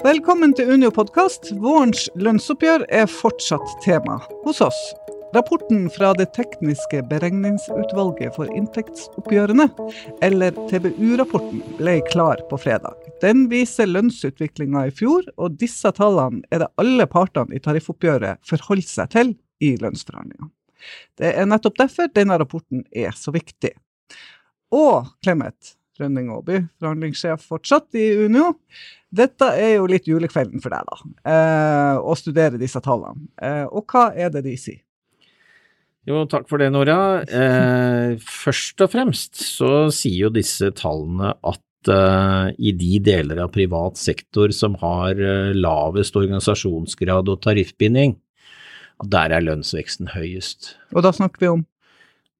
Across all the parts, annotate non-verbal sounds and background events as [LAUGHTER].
Velkommen til Unio podkast. Vårens lønnsoppgjør er fortsatt tema hos oss. Rapporten fra Det tekniske beregningsutvalget for inntektsoppgjørene, eller TBU-rapporten, ble klar på fredag. Den viser lønnsutviklinga i fjor, og disse tallene er det alle partene i tariffoppgjøret forholder seg til i lønnsforhandlingene. Det er nettopp derfor denne rapporten er så viktig. Og Clemet Rønning Aaby, forhandlingssjef fortsatt i Unio. Dette er jo litt julekvelden for deg, da, eh, å studere disse tallene. Eh, og hva er det de sier? Jo, takk for det, Nora. Eh, først og fremst så sier jo disse tallene at eh, i de deler av privat sektor som har eh, lavest organisasjonsgrad og tariffbinding, der er lønnsveksten høyest. Og da snakker vi om?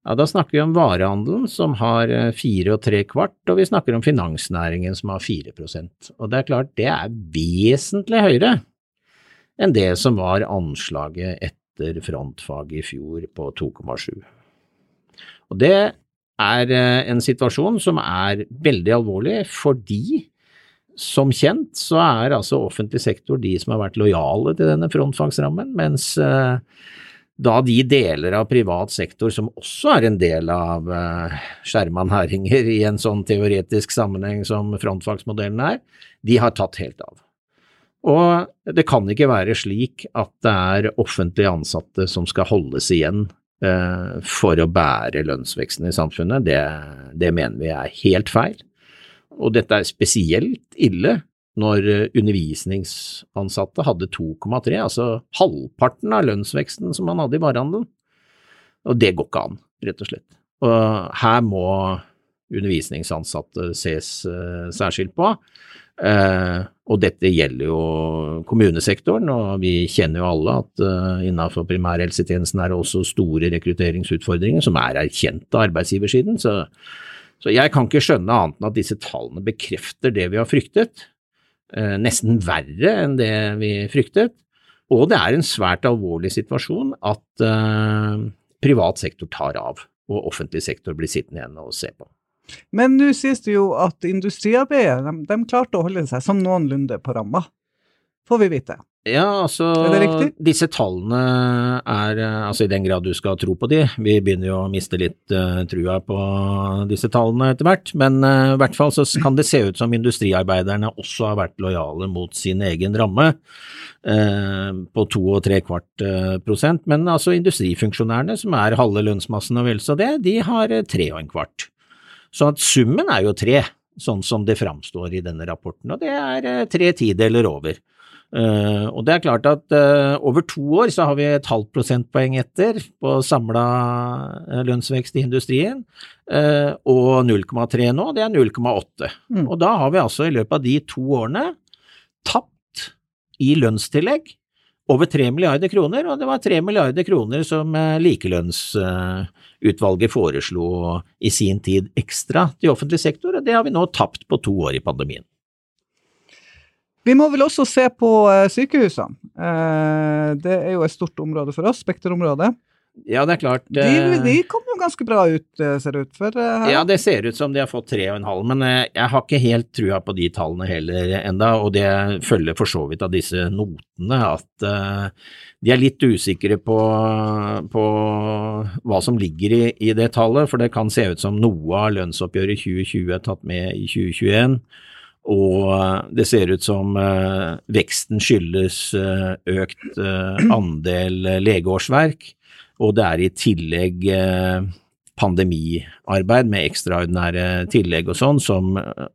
Ja, Da snakker vi om varehandelen som har eh, fire og tre kvart, og vi snakker om finansnæringen som har fire prosent. Og det er klart det er vesentlig høyere enn det som var anslaget etter frontfaget i fjor på 2,7. Og det er eh, en situasjon som er veldig alvorlig fordi som kjent så er altså offentlig sektor de som har vært lojale til denne frontfagsrammen, mens uh, da de deler av privat sektor som også er en del av uh, skjerma næringer i en sånn teoretisk sammenheng som frontfagsmodellen er, de har tatt helt av. Og det kan ikke være slik at det er offentlig ansatte som skal holdes igjen uh, for å bære lønnsveksten i samfunnet. Det, det mener vi er helt feil. Og dette er spesielt ille når eh, undervisningsansatte hadde 2,3, altså halvparten av lønnsveksten som man hadde i varehandelen. Og det går ikke an, rett og slett. Og her må undervisningsansatte ses uh, særskilt på. Uh, og dette gjelder jo kommunesektoren, og vi kjenner jo alle at innenfor primærhelsetjenesten er det også store rekrutteringsutfordringer som er erkjent av arbeidsgiversiden. Så, så jeg kan ikke skjønne annet enn at disse tallene bekrefter det vi har fryktet. Eh, nesten verre enn det vi fryktet. Og det er en svært alvorlig situasjon at uh, privat sektor tar av, og offentlig sektor blir sittende igjen og se på. Men nå sies det jo at industriarbeidet de, de klarte å holde seg sånn noenlunde på ramma, får vi vite. Ja, altså disse tallene er Altså i den grad du skal tro på de, vi begynner jo å miste litt uh, trua på disse tallene etter hvert, men uh, i hvert fall så kan det se ut som industriarbeiderne også har vært lojale mot sin egen ramme uh, på to og tre kvart prosent, men altså industrifunksjonærene som er halve lønnsmassen og vel så det, de har tre og en kvart. Så at summen er jo tre, sånn som det framstår i denne rapporten, og det er tre tideler over. Uh, og det er klart at uh, over to år så har vi et halvt prosentpoeng etter på samla uh, lønnsvekst i industrien, og 0,3 nå, det er 0,8. Mm. Og da har vi altså i løpet av de to årene tapt i lønnstillegg over 3 milliarder kroner, og det var 3 milliarder kroner som likelønnsutvalget foreslo i sin tid ekstra til offentlig sektor, og det har vi nå tapt på to år i pandemien. Vi må vel også se på eh, sykehusene. Eh, det er jo et stort område for oss, Spekterområdet. Ja, det er klart. De, eh, de kom jo ganske bra ut, ser det ut for. Her. Ja, det ser ut som de har fått tre og en halv, men jeg har ikke helt trua på de tallene heller enda, og det følger for så vidt av disse notene at de er litt usikre på, på hva som ligger i, i, det tallet, for det kan se ut som noe av lønnsoppgjøret 2020 er tatt med i 2021. Og eh, det ser ut som eh, veksten skyldes eh, økt andel legeårsverk, og det er i tillegg pandemiarbeid med ekstraordinære tillegg og sånn, som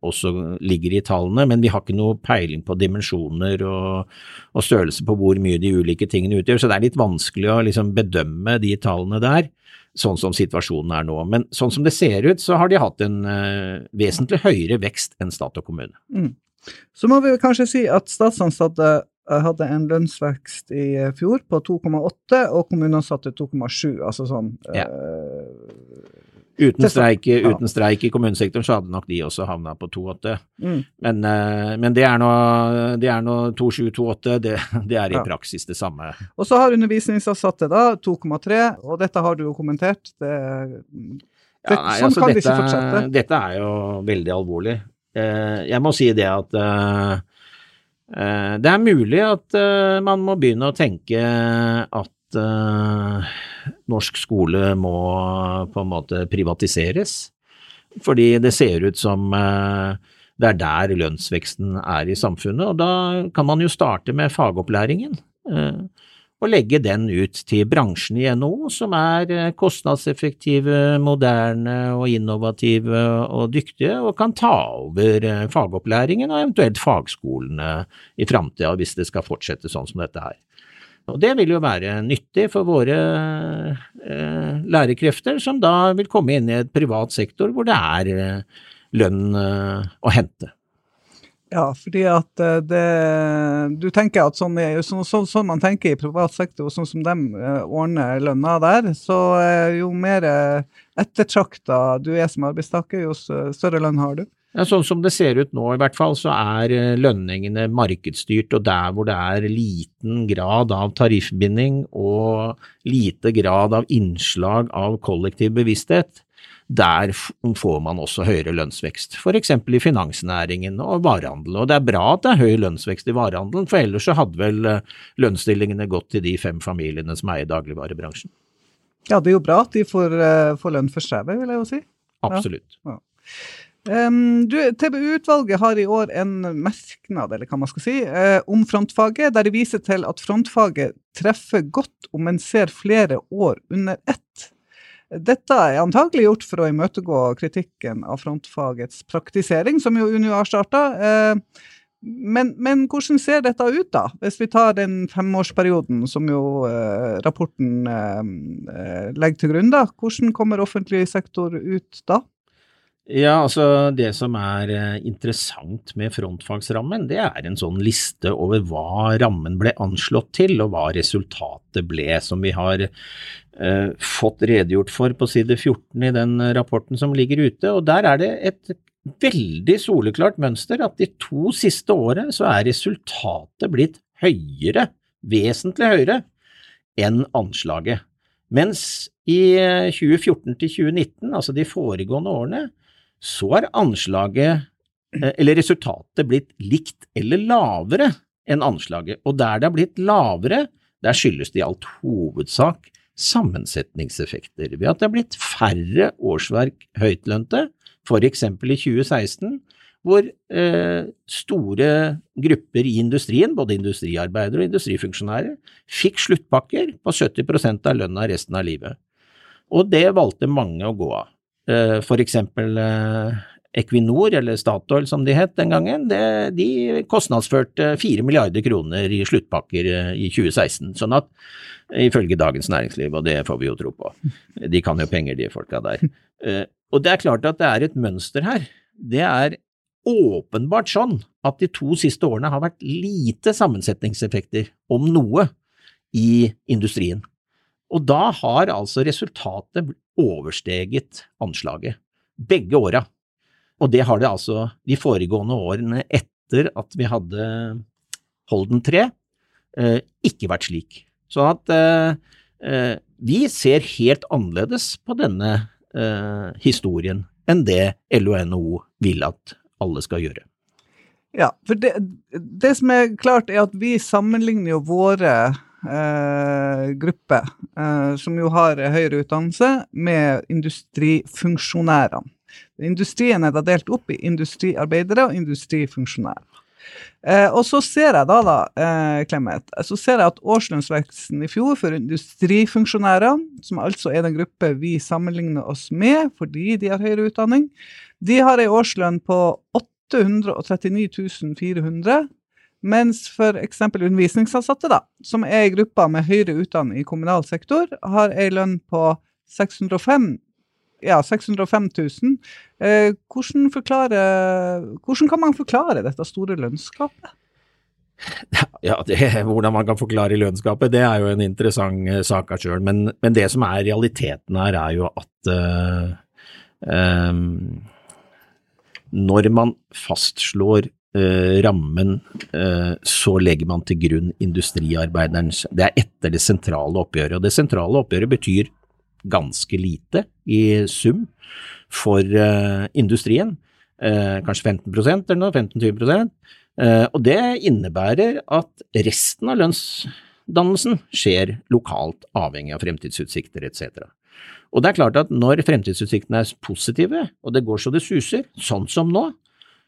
også ligger i tallene, men vi har ikke noe peiling på dimensjoner og, og størrelse på hvor mye de ulike tingene utgjør, så det er litt vanskelig å liksom bedømme de tallene der sånn som situasjonen er nå. Men sånn som det ser ut, så har de hatt en uh, vesentlig høyere vekst enn stat og kommune. Mm. Så må vi kanskje si at statsansatte eh, hadde en lønnsvekst i eh, fjor på 2,8, og kommuneansatte 2,7. Altså sånn ja. uh, Uten streik, uten streik, i kommunesektoren så hadde nok de også havna på 2,8. Mm. Men, uh, men, det er nå, det er nå 2,7-2,8, det, det, er i ja. praksis det samme. Og så har undervisningsansatte da 2,3, og dette har du jo kommentert. Det, det, ja, nei, sånn altså, kan dette, det ikke fortsette. Dette er jo veldig alvorlig. Uh, jeg må si det at Eh, det er mulig at eh, man må begynne å tenke at eh, norsk skole må på en måte privatiseres, fordi det ser ut som det er der lønnsveksten er i samfunnet, og da kan man jo starte med fagopplæringen og legge den ut til bransjen i NHO, som er eh, kostnadseffektive, moderne og innovative og dyktige, og kan ta over eh, fagopplæringen og eventuelt fagskolene i framtida hvis det skal fortsette sånn som dette her. Og Det vil jo være nyttig for våre eh, lærekrefter, som da vil komme inn i et privat sektor hvor det er eh, lønn eh, å hente. Ja, fordi at eh, det Du tenker at sånn, sånn, sånn, sånn man tenker i privat sektor, sånn som de eh, ordner lønna der, så jo mer eh, ettertrakta du er som arbeidstaker, jo større lønn har du. Ja, sånn som det ser ut nå i hvert fall, så er lønningene markedsstyrt, og der hvor det er liten grad av tariffbinding og lite grad av innslag av kollektiv bevissthet, der får man også høyere lønnsvekst, f.eks. i finansnæringen og varehandel. Og det er bra at det er høy lønnsvekst i varehandelen, for ellers så hadde vel eh, lønnsstillingene gått til de fem familiene som eier dagligvarebransjen. Ja, det er jo bra at de får, uh, får lønn for strevet, vil jeg jo si. Absolutt. Ja. Um, TBU-utvalget har i år en merknad, eller hva man skal si, uh, om frontfaget, der de viser til at frontfaget treffer godt om en ser flere år under ett. Dette er antagelig gjort for å imøtegå kritikken av frontfagets praktisering, som jo Unio har starta. Uh, men, men, hvordan ser dette ut, da? Hvis vi tar den femårsperioden som jo eh, rapporten eh, legger til grunn, da. Hvordan kommer offentlig sektor ut da? Ja, altså Det som er interessant med frontfagsrammen, det er en sånn liste over hva rammen ble anslått til, og hva resultatet ble, som vi har eh, fått redegjort for på side 14 i den rapporten som ligger ute. og Der er det et veldig soleklart mønster at de to siste årene så er resultatet blitt høyere, vesentlig høyere, enn anslaget. Mens i 2014 til 2019, altså de foregående årene, så er anslaget, eh, eller resultatet, blitt likt eller lavere enn anslaget. Og der det har blitt lavere, der skyldes det i alt hovedsak sammensetningseffekter ved at det har blitt færre årsverk høytlønte, f.eks. i 2016, hvor eh, store grupper i industrien, både industriarbeidere og industrifunksjonærer, fikk sluttpakker på 70% av lønna resten av livet. Og det valgte mange å gå av. Eh, for eksempel eh, Equinor, eller Statoil som de het den gangen, det, de kostnadsførte 4 milliarder kroner i sluttpakker eh, i 2016. Sånn at, ifølge Dagens Næringsliv, og det får vi jo tro på, de kan jo penger de folka der. Og det er klart at det er et mønster her. Det er åpenbart sånn at de to siste årene har vært lite sammensetningseffekter, om noe, i industrien. Og da har altså resultatet oversteget anslaget. Begge åra. Og det har det altså de foregående årene etter at vi hadde Holden 3, eh, ikke vært slik. Så at eh, eh, vi ser helt annerledes på denne historien enn det LO-NHO vil at alle skal gjøre. Ja, for det, det, som er klart, er at vi sammenligner jo våre eh, gruppe, eh, som jo har høyere utdannelse, med industrifunksjonærene. Industrien er da delt opp i industriarbeidere og industrifunksjonærer. Eh, og så ser jeg da, da eh, Clemet, så ser jeg at årslønnsveksten i fjor for industrifunksjonærene, som altså er den gruppe vi sammenligner oss med fordi de har høyere utdanning, de har ei årslønn på 839 400. Mens eksempel undervisningsansatte, da, som er i gruppa med høyere utdanning i kommunal sektor, har ei lønn på 605 ja, 605 000. Eh, hvordan, hvordan, kan man forklare dette store lønnsgapet? Ja, det, Hvordan man kan forklare lønnsgapet, det er jo en interessant uh, sak av sjøl. Men, men, det som er realiteten her, er jo at uh, um, når man fastslår rammen, så legger man til grunn industriarbeiderens Det er etter det sentrale oppgjøret. Og det sentrale oppgjøret betyr ganske lite i sum for uh, industrien. Kanskje 15% eller noe, 15-20% Og det innebærer at resten av lønnsdannelsen skjer lokalt, avhengig av fremtidsutsikter etc. Og det er klart at når fremtidsutsiktene er positive, og det går så det suser, sånn som nå,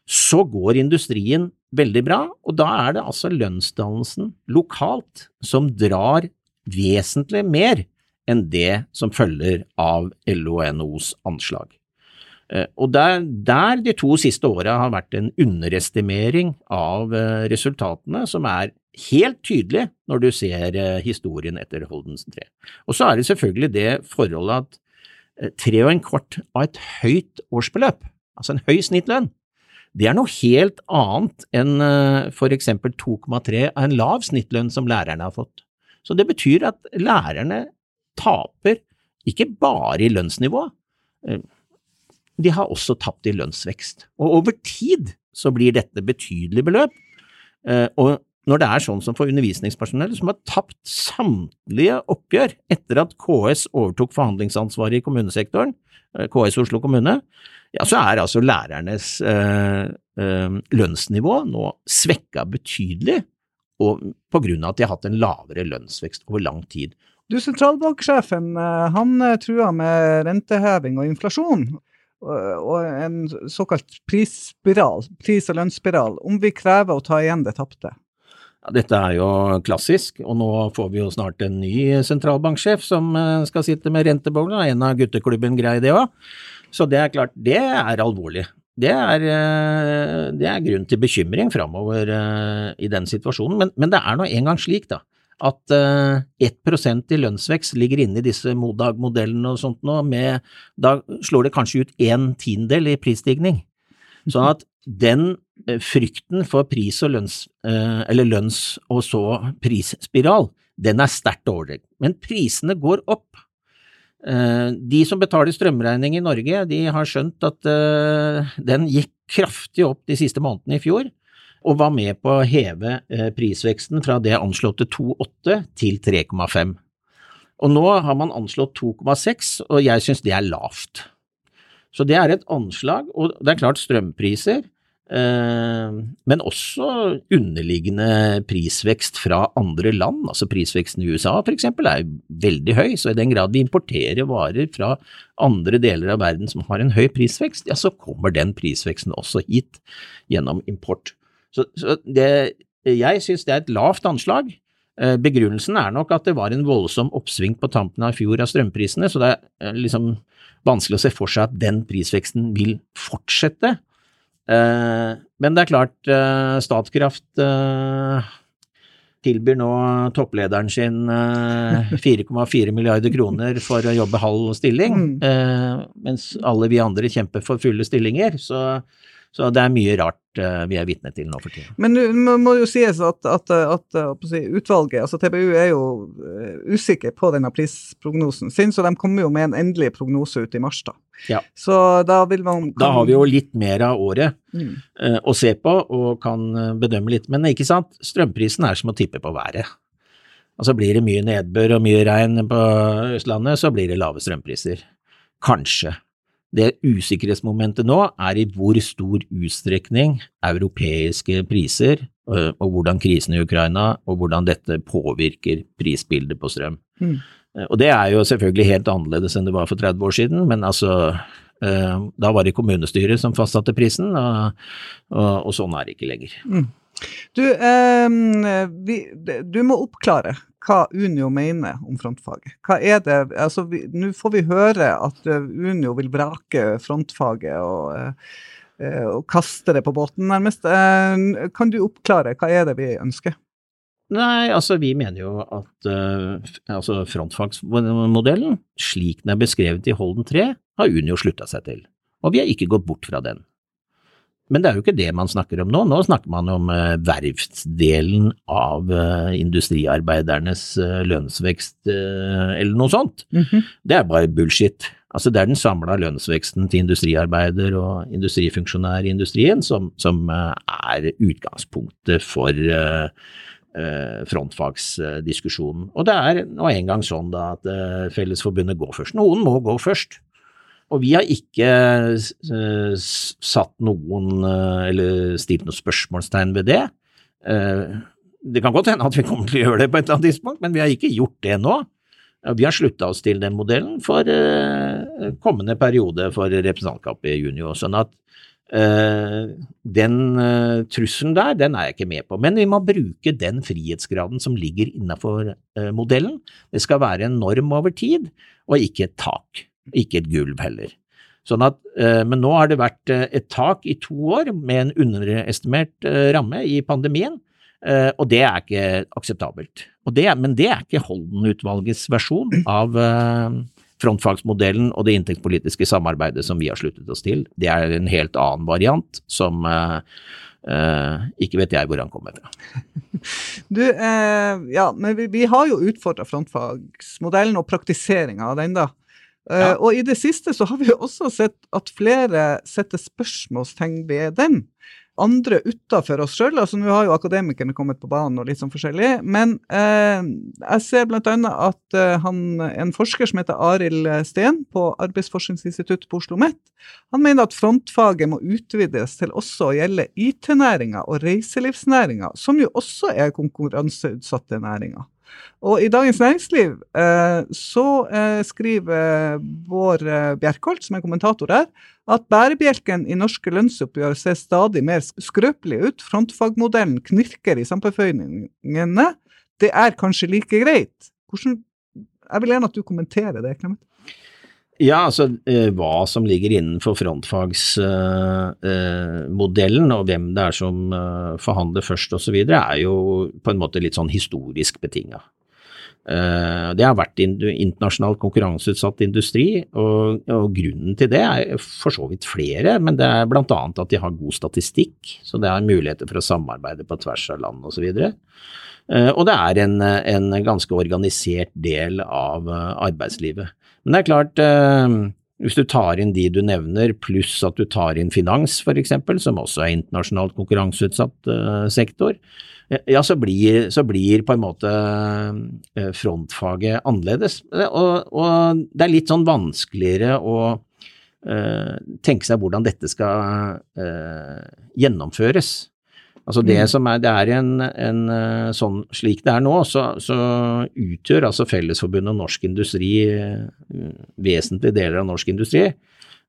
så går industrien veldig bra, og da er det altså lønnsdannelsen lokalt som drar vesentlig mer enn det som følger av LO og NHOs anslag. Eh, og der, der de to siste åra har vært en underestimering av eh, resultatene, som er helt tydelig når du ser eh, historien etter Holdens 3. Og så er det selvfølgelig det forholdet at tre og en kvart av et høyt årsbeløp, altså en høy snittlønn, det er noe helt annet enn for eksempel 2,3 av en lav snittlønn som lærerne har fått. Så det betyr at lærerne taper ikke bare i lønnsnivå, eh, de har også tapt i lønnsvekst. Og over tid så blir dette betydelige beløp. Eh, og når det er sånn som for undervisningspersonell, som har tapt samtlige oppgjør etter at KS overtok forhandlingsansvaret i kommunesektoren, eh, KS Oslo kommune, ja, så er altså lærernes eh, eh, lønnsnivå nå svekka betydelig, og på grunn av at de har hatt en lavere lønnsvekst over lang tid. Du, Sentralbanksjefen eh, han eh, trua med renteheving og inflasjon og en såkalt prisspiral, pris- og lønnsspiral, om vi krever å ta igjen det tapte. Ja, dette er jo klassisk, og nå får vi jo snart en ny sentralbanksjef som eh, skal sitte med rentebowler, en av gutteklubben greier det òg. Så det er klart, det er alvorlig. Det er, det er grunn til bekymring framover i den situasjonen, men, men det er nå engang slik, da at uh, eh, 1 i lønnsvekst ligger inne i disse Modag-modellene og sånt nå, med, da slår det kanskje ut en tiendedel i prisstigning. Sånn at den frykten for pris og lønns, eller lønns- og så prisspiral, den er sterkt overdrevet. Men prisene går opp. De som betaler strømregning i Norge, de har skjønt at den gikk kraftig opp de siste månedene i fjor og var med på å heve eh, prisveksten fra det anslåtte 2,8 til 3,5. Og nå har man anslått 2,6, og jeg synes det er lavt. Så det er et anslag, og det er klart strømpriser, eh, men også underliggende prisvekst fra andre land. Altså prisveksten i USA for eksempel er veldig høy, så i den grad vi importerer varer fra andre deler av verden som har en høy prisvekst, ja så kommer den prisveksten også hit gjennom import. Så, så det, jeg synes det er et lavt anslag. Eh, begrunnelsen er nok at det var en voldsom oppsving på tampen av fjor av strømprisene, så det er eh, liksom vanskelig å se for seg at den prisveksten vil fortsette. Eh, men det er klart, Statkraft tilbyr nå topplederen sin [LAUGHS] 4,4 milliarder kroner for å jobbe halv stilling, mm. mens alle vi andre kjemper for fulle stillinger. Så så det er mye rart uh, vi er vitne til nå for tiden. Men det må jo sies at, at, at, at si, utvalget, altså TBU, er jo uh, usikker på denne prisprognosen sin, så de kommer jo med en endelig prognose ut i mars. da. Ja. Så da vil man kan... Da har vi jo litt mer av året mm. uh, å se på og kan bedømme litt. Men ikke sant, strømprisen er som å tippe på været. Altså blir det mye nedbør og mye regn på Østlandet, så blir det lave strømpriser. Kanskje. Det usikkerhetsmomentet nå er i hvor stor utstrekning europeiske priser øh, og hvordan krisen i Ukraina og hvordan dette påvirker prisbildet på strøm. Mm. Øh, og det er jo selvfølgelig helt annerledes enn det var for 30 år siden, men altså øh, da var det kommunestyret som fastsatte prisen, og, og, og sånn er det ikke lenger. Mm. Du, eh, vi, du må oppklare hva Unio mener om frontfaget. Hva er det altså Nå får vi høre at eh, Unio vil vrake frontfaget og, eh, og kaste det på båten, nærmest. Eh, kan du oppklare, hva er det vi ønsker? Nei, altså vi mener jo at uh, altså frontfagsmodellen, slik den er beskrevet i Holden 3, har Unio slutta seg til. Og vi har ikke gått bort fra den. Men det er jo ikke det man snakker om nå. Nå snakker man om uh, verftsdelen av uh, industriarbeidernes uh, lønnsvekst eller noe sånt. Mm -hmm. Det er bare bullshit. Altså Det er den samla lønnsveksten til industriarbeider og industrifunksjonær i industrien som, som er utgangspunktet for frontfagsdiskusjonen. Og det er nå engang sånn da at Fellesforbundet går først. Noen må gå først. Og vi har ikke uh, satt noen, uh, eller stilt noe spørsmålstegn ved det. Uh, det kan godt hende at vi kommer til å gjøre det på et eller annet tidspunkt, men vi har ikke gjort det nå. Vi har slutta oss til den modellen for kommende periode for representantskapet i juni. Sånn at den trusselen der, den er jeg ikke med på. Men vi må bruke den frihetsgraden som ligger innafor modellen. Det skal være en norm over tid, og ikke et tak. Ikke et gulv heller. Sånn at, men nå har det vært et tak i to år med en underestimert ramme i pandemien, og det er ikke akseptabelt. Det, men det er ikke Holden-utvalgets versjon av frontfagsmodellen og det inntektspolitiske samarbeidet som vi har sluttet oss til, det er en helt annen variant som uh, ikke vet jeg hvor han kommer fra. [LAUGHS] Du, uh, ja, men vi, vi, har jo utfordra frontfagsmodellen og praktiseringa av den, da. Ja. Og i det siste så har vi jo også sett at flere setter spørsmålstegn ved den andre utafor oss sjøl. Altså, nå har jo akademikerne kommet på banen og litt sånn forskjellig. Men eh, jeg ser bl.a. at eh, han, en forsker som heter Arild Steen på Arbeidsforskningsinstituttet på Oslo OsloMet, han mener at frontfaget må utvides til også å gjelde IT-næringa og reiselivsnæringa, som jo også er konkurranseutsatte næringer. Og i Dagens Næringsliv eh, så eh, skriver vår eh, Bjerkholt, som er kommentator der, at bærebjelken i norske lønnsoppgjør ser stadig mer skrøpelig ut. Frontfagmodellen knirker i sammenføyningene. Det er kanskje like greit. Hvordan, jeg vil gjerne at du kommenterer det, Clement. Ja, altså eh, hva som ligger innenfor frontfagsmodellen, eh, og hvem det er som eh, forhandler først osv., er jo på en måte litt sånn historisk betinga. Det har vært internasjonalt konkurranseutsatt industri, og, grunnen til det er for så vidt flere, men det er bl.a. at de har god statistikk, så det er muligheter for å samarbeide på tvers av land osv. Og, så og det er en, en ganske organisert del av arbeidslivet. Men det er klart, eh, hvis du tar inn de du nevner, pluss at du tar inn finans f.eks., som også er internasjonalt konkurranseutsatt eh, sektor, ja, så blir, så blir, på en måte eh, frontfaget annerledes. Og, og, det er litt sånn vanskeligere å uh, tenke seg hvordan dette skal uh, gjennomføres. Altså det mm. som er, det er en, en, eh, sånn, Slik det er nå, så, så utgjør altså Fellesforbundet og Norsk Industri eh, vesentlige deler av norsk industri.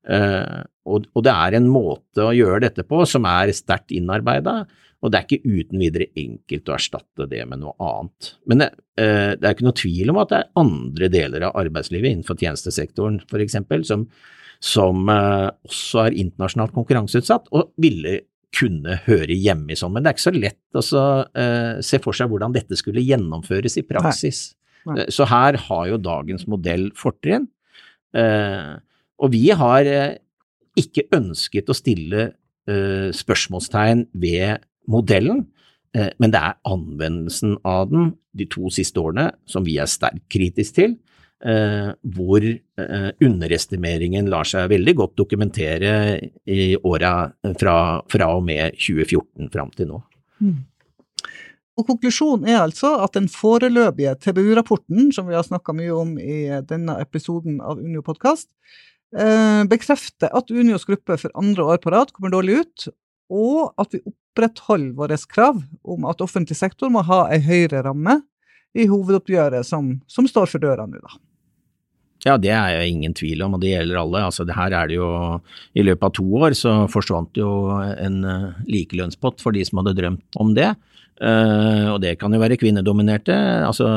Eh, og, og, det er en måte å gjøre dette på som er sterkt innarbeida, og det er ikke uten videre enkelt å erstatte det med noe annet. Men det, eh, det er ikke noe tvil om at det er andre deler av arbeidslivet innenfor tjenestesektoren f.eks. som som eh, også er internasjonalt konkurranseutsatt, og ville kunne høre hjemme i sånn, men det er ikke så lett å uh, se for seg hvordan dette skulle gjennomføres i praksis. Nei. Nei. Uh, så her har jo dagens modell fortrinn, uh, og vi har ikke ønsket å stille spørsmålstegn ved modellen, men det er anvendelsen av den de to siste årene som vi er sterkt kritisk til, Eh, hvor eh, underestimeringen lar seg veldig godt dokumentere i åra fra, fra, og med 2014 fram til nå. Mm. Og Konklusjonen er altså at den foreløpige TBU-rapporten, som vi har snakka mye om i denne episoden av Unio podkast, eh, bekrefter at Unios gruppe for andre år på rad kommer dårlig ut, og at vi opprettholder våre krav om at offentlig sektor må ha ei høyere ramme i hovedoppgjøret som, som står for døra nå, da. Ja, det er jo ingen tvil om, og det gjelder alle. Altså, det her er det jo I løpet av to år så forsvant jo en uh, likelønnspott for de som hadde drømt om det. Uh, og det kan jo være kvinnedominerte. Altså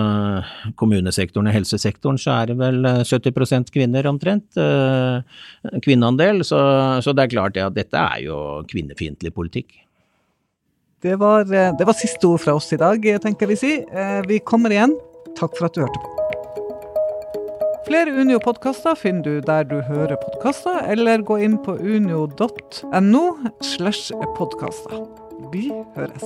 kommunesektoren og helsesektoren så er det vel 70 kvinner omtrent. Uh, kvinneandel. Så, så, det er klart det at dette er jo kvinnefiendtlig politikk. Det var, det var siste ord fra oss i dag, tenker vi si. Vi kommer igjen. Takk for at du hørte på. Flere Unio-podkaster finner du der du hører podkaster, eller gå inn på unio.no slash podkaster. Vi høres.